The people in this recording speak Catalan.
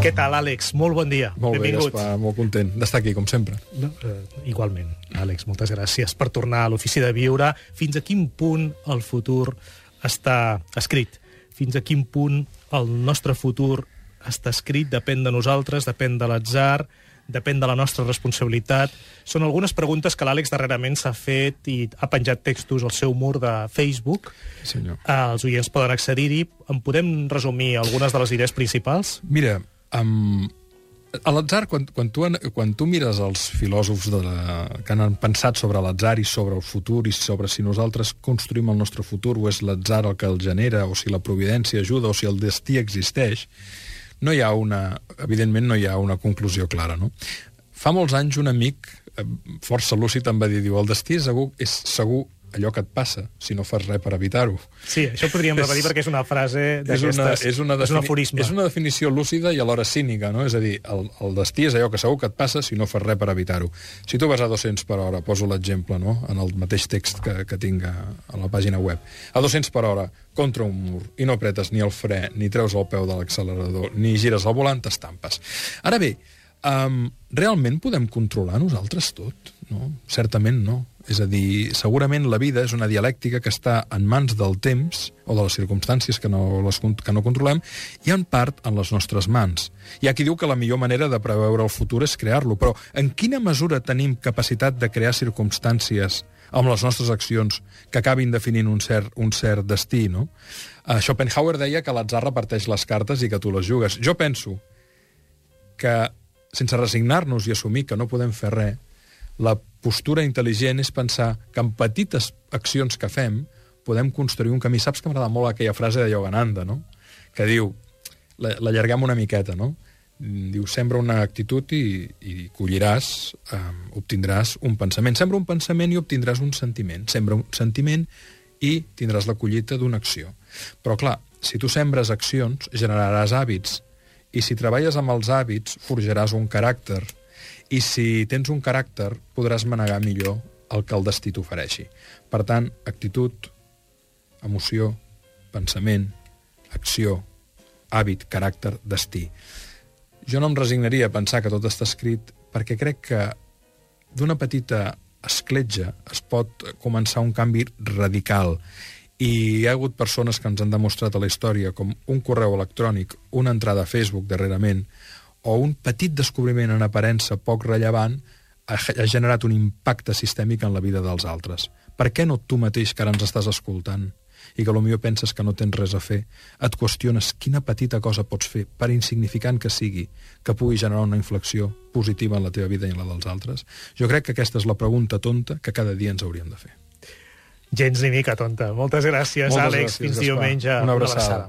Què tal, Àlex? Molt bon dia. Molt Benvingut. bé, Gaspar, molt content d'estar aquí, com sempre. No, eh, igualment, Àlex, moltes gràcies per tornar a l'Ofici de Viure. Fins a quin punt el futur està escrit? Fins a quin punt el nostre futur està escrit? Depèn de nosaltres, depèn de l'atzar, depèn de la nostra responsabilitat. Són algunes preguntes que l'Àlex darrerament s'ha fet i ha penjat textos al seu mur de Facebook. Senyor. Eh, els oients poden accedir-hi. En podem resumir algunes de les idees principals? Mira, um, a l'atzar, quan, quan, tu, quan tu mires els filòsofs de la, que han pensat sobre l'atzar i sobre el futur i sobre si nosaltres construïm el nostre futur o és l'atzar el que el genera o si la providència ajuda o si el destí existeix, no hi ha una... Evidentment no hi ha una conclusió clara, no? Fa molts anys un amic eh, força lúcid em va dir, diu, el destí és segur, és segur allò que et passa, si no fas res per evitar-ho. Sí, això ho podríem repetir perquè és una frase És una, d'aquestes... és, una és un aforisme. és una definició lúcida i alhora cínica, no? És a dir, el, el destí és allò que segur que et passa si no fas res per evitar-ho. Si tu vas a 200 per hora, poso l'exemple, no?, en el mateix text que, que tinc a, a la pàgina web, a 200 per hora, contra un mur, i no apretes ni el fre, ni treus el peu de l'accelerador, ni gires el volant, t'estampes. Ara bé, um, realment podem controlar nosaltres tot? No? Certament no. És a dir, segurament la vida és una dialèctica que està en mans del temps o de les circumstàncies que no, les, que no controlem i en part en les nostres mans. Hi ha qui diu que la millor manera de preveure el futur és crear-lo, però en quina mesura tenim capacitat de crear circumstàncies amb les nostres accions que acabin definint un cert, un cert destí, no? Uh, Schopenhauer deia que l'atzar reparteix les cartes i que tu les jugues. Jo penso que, sense resignar-nos i assumir que no podem fer res, la postura intel·ligent és pensar que amb petites accions que fem podem construir un camí. Saps que m'agrada molt aquella frase de Yogananda, no? Que diu, l'allarguem una miqueta, no? Diu, sembra una actitud i, i colliràs, eh, obtindràs un pensament. Sembra un pensament i obtindràs un sentiment. Sembra un sentiment i tindràs la collita d'una acció. Però, clar, si tu sembres accions, generaràs hàbits. I si treballes amb els hàbits, forjaràs un caràcter. I si tens un caràcter, podràs manegar millor el que el destí t'ofereixi. Per tant, actitud, emoció, pensament, acció, hàbit, caràcter, destí. Jo no em resignaria a pensar que tot està escrit perquè crec que d'una petita escletja es pot començar un canvi radical i hi ha hagut persones que ens han demostrat a la història com un correu electrònic, una entrada a Facebook darrerament, o un petit descobriment en aparença poc rellevant ha, ha generat un impacte sistèmic en la vida dels altres. Per què no tu mateix, que ara ens estàs escoltant, i que potser penses que no tens res a fer, et qüestiones quina petita cosa pots fer, per insignificant que sigui, que pugui generar una inflexió positiva en la teva vida i en la dels altres? Jo crec que aquesta és la pregunta tonta que cada dia ens hauríem de fer. Gens ni mica tonta. Moltes gràcies, Moltes Àlex. gràcies, Fins Gaspar. diumenge. Una abraçada.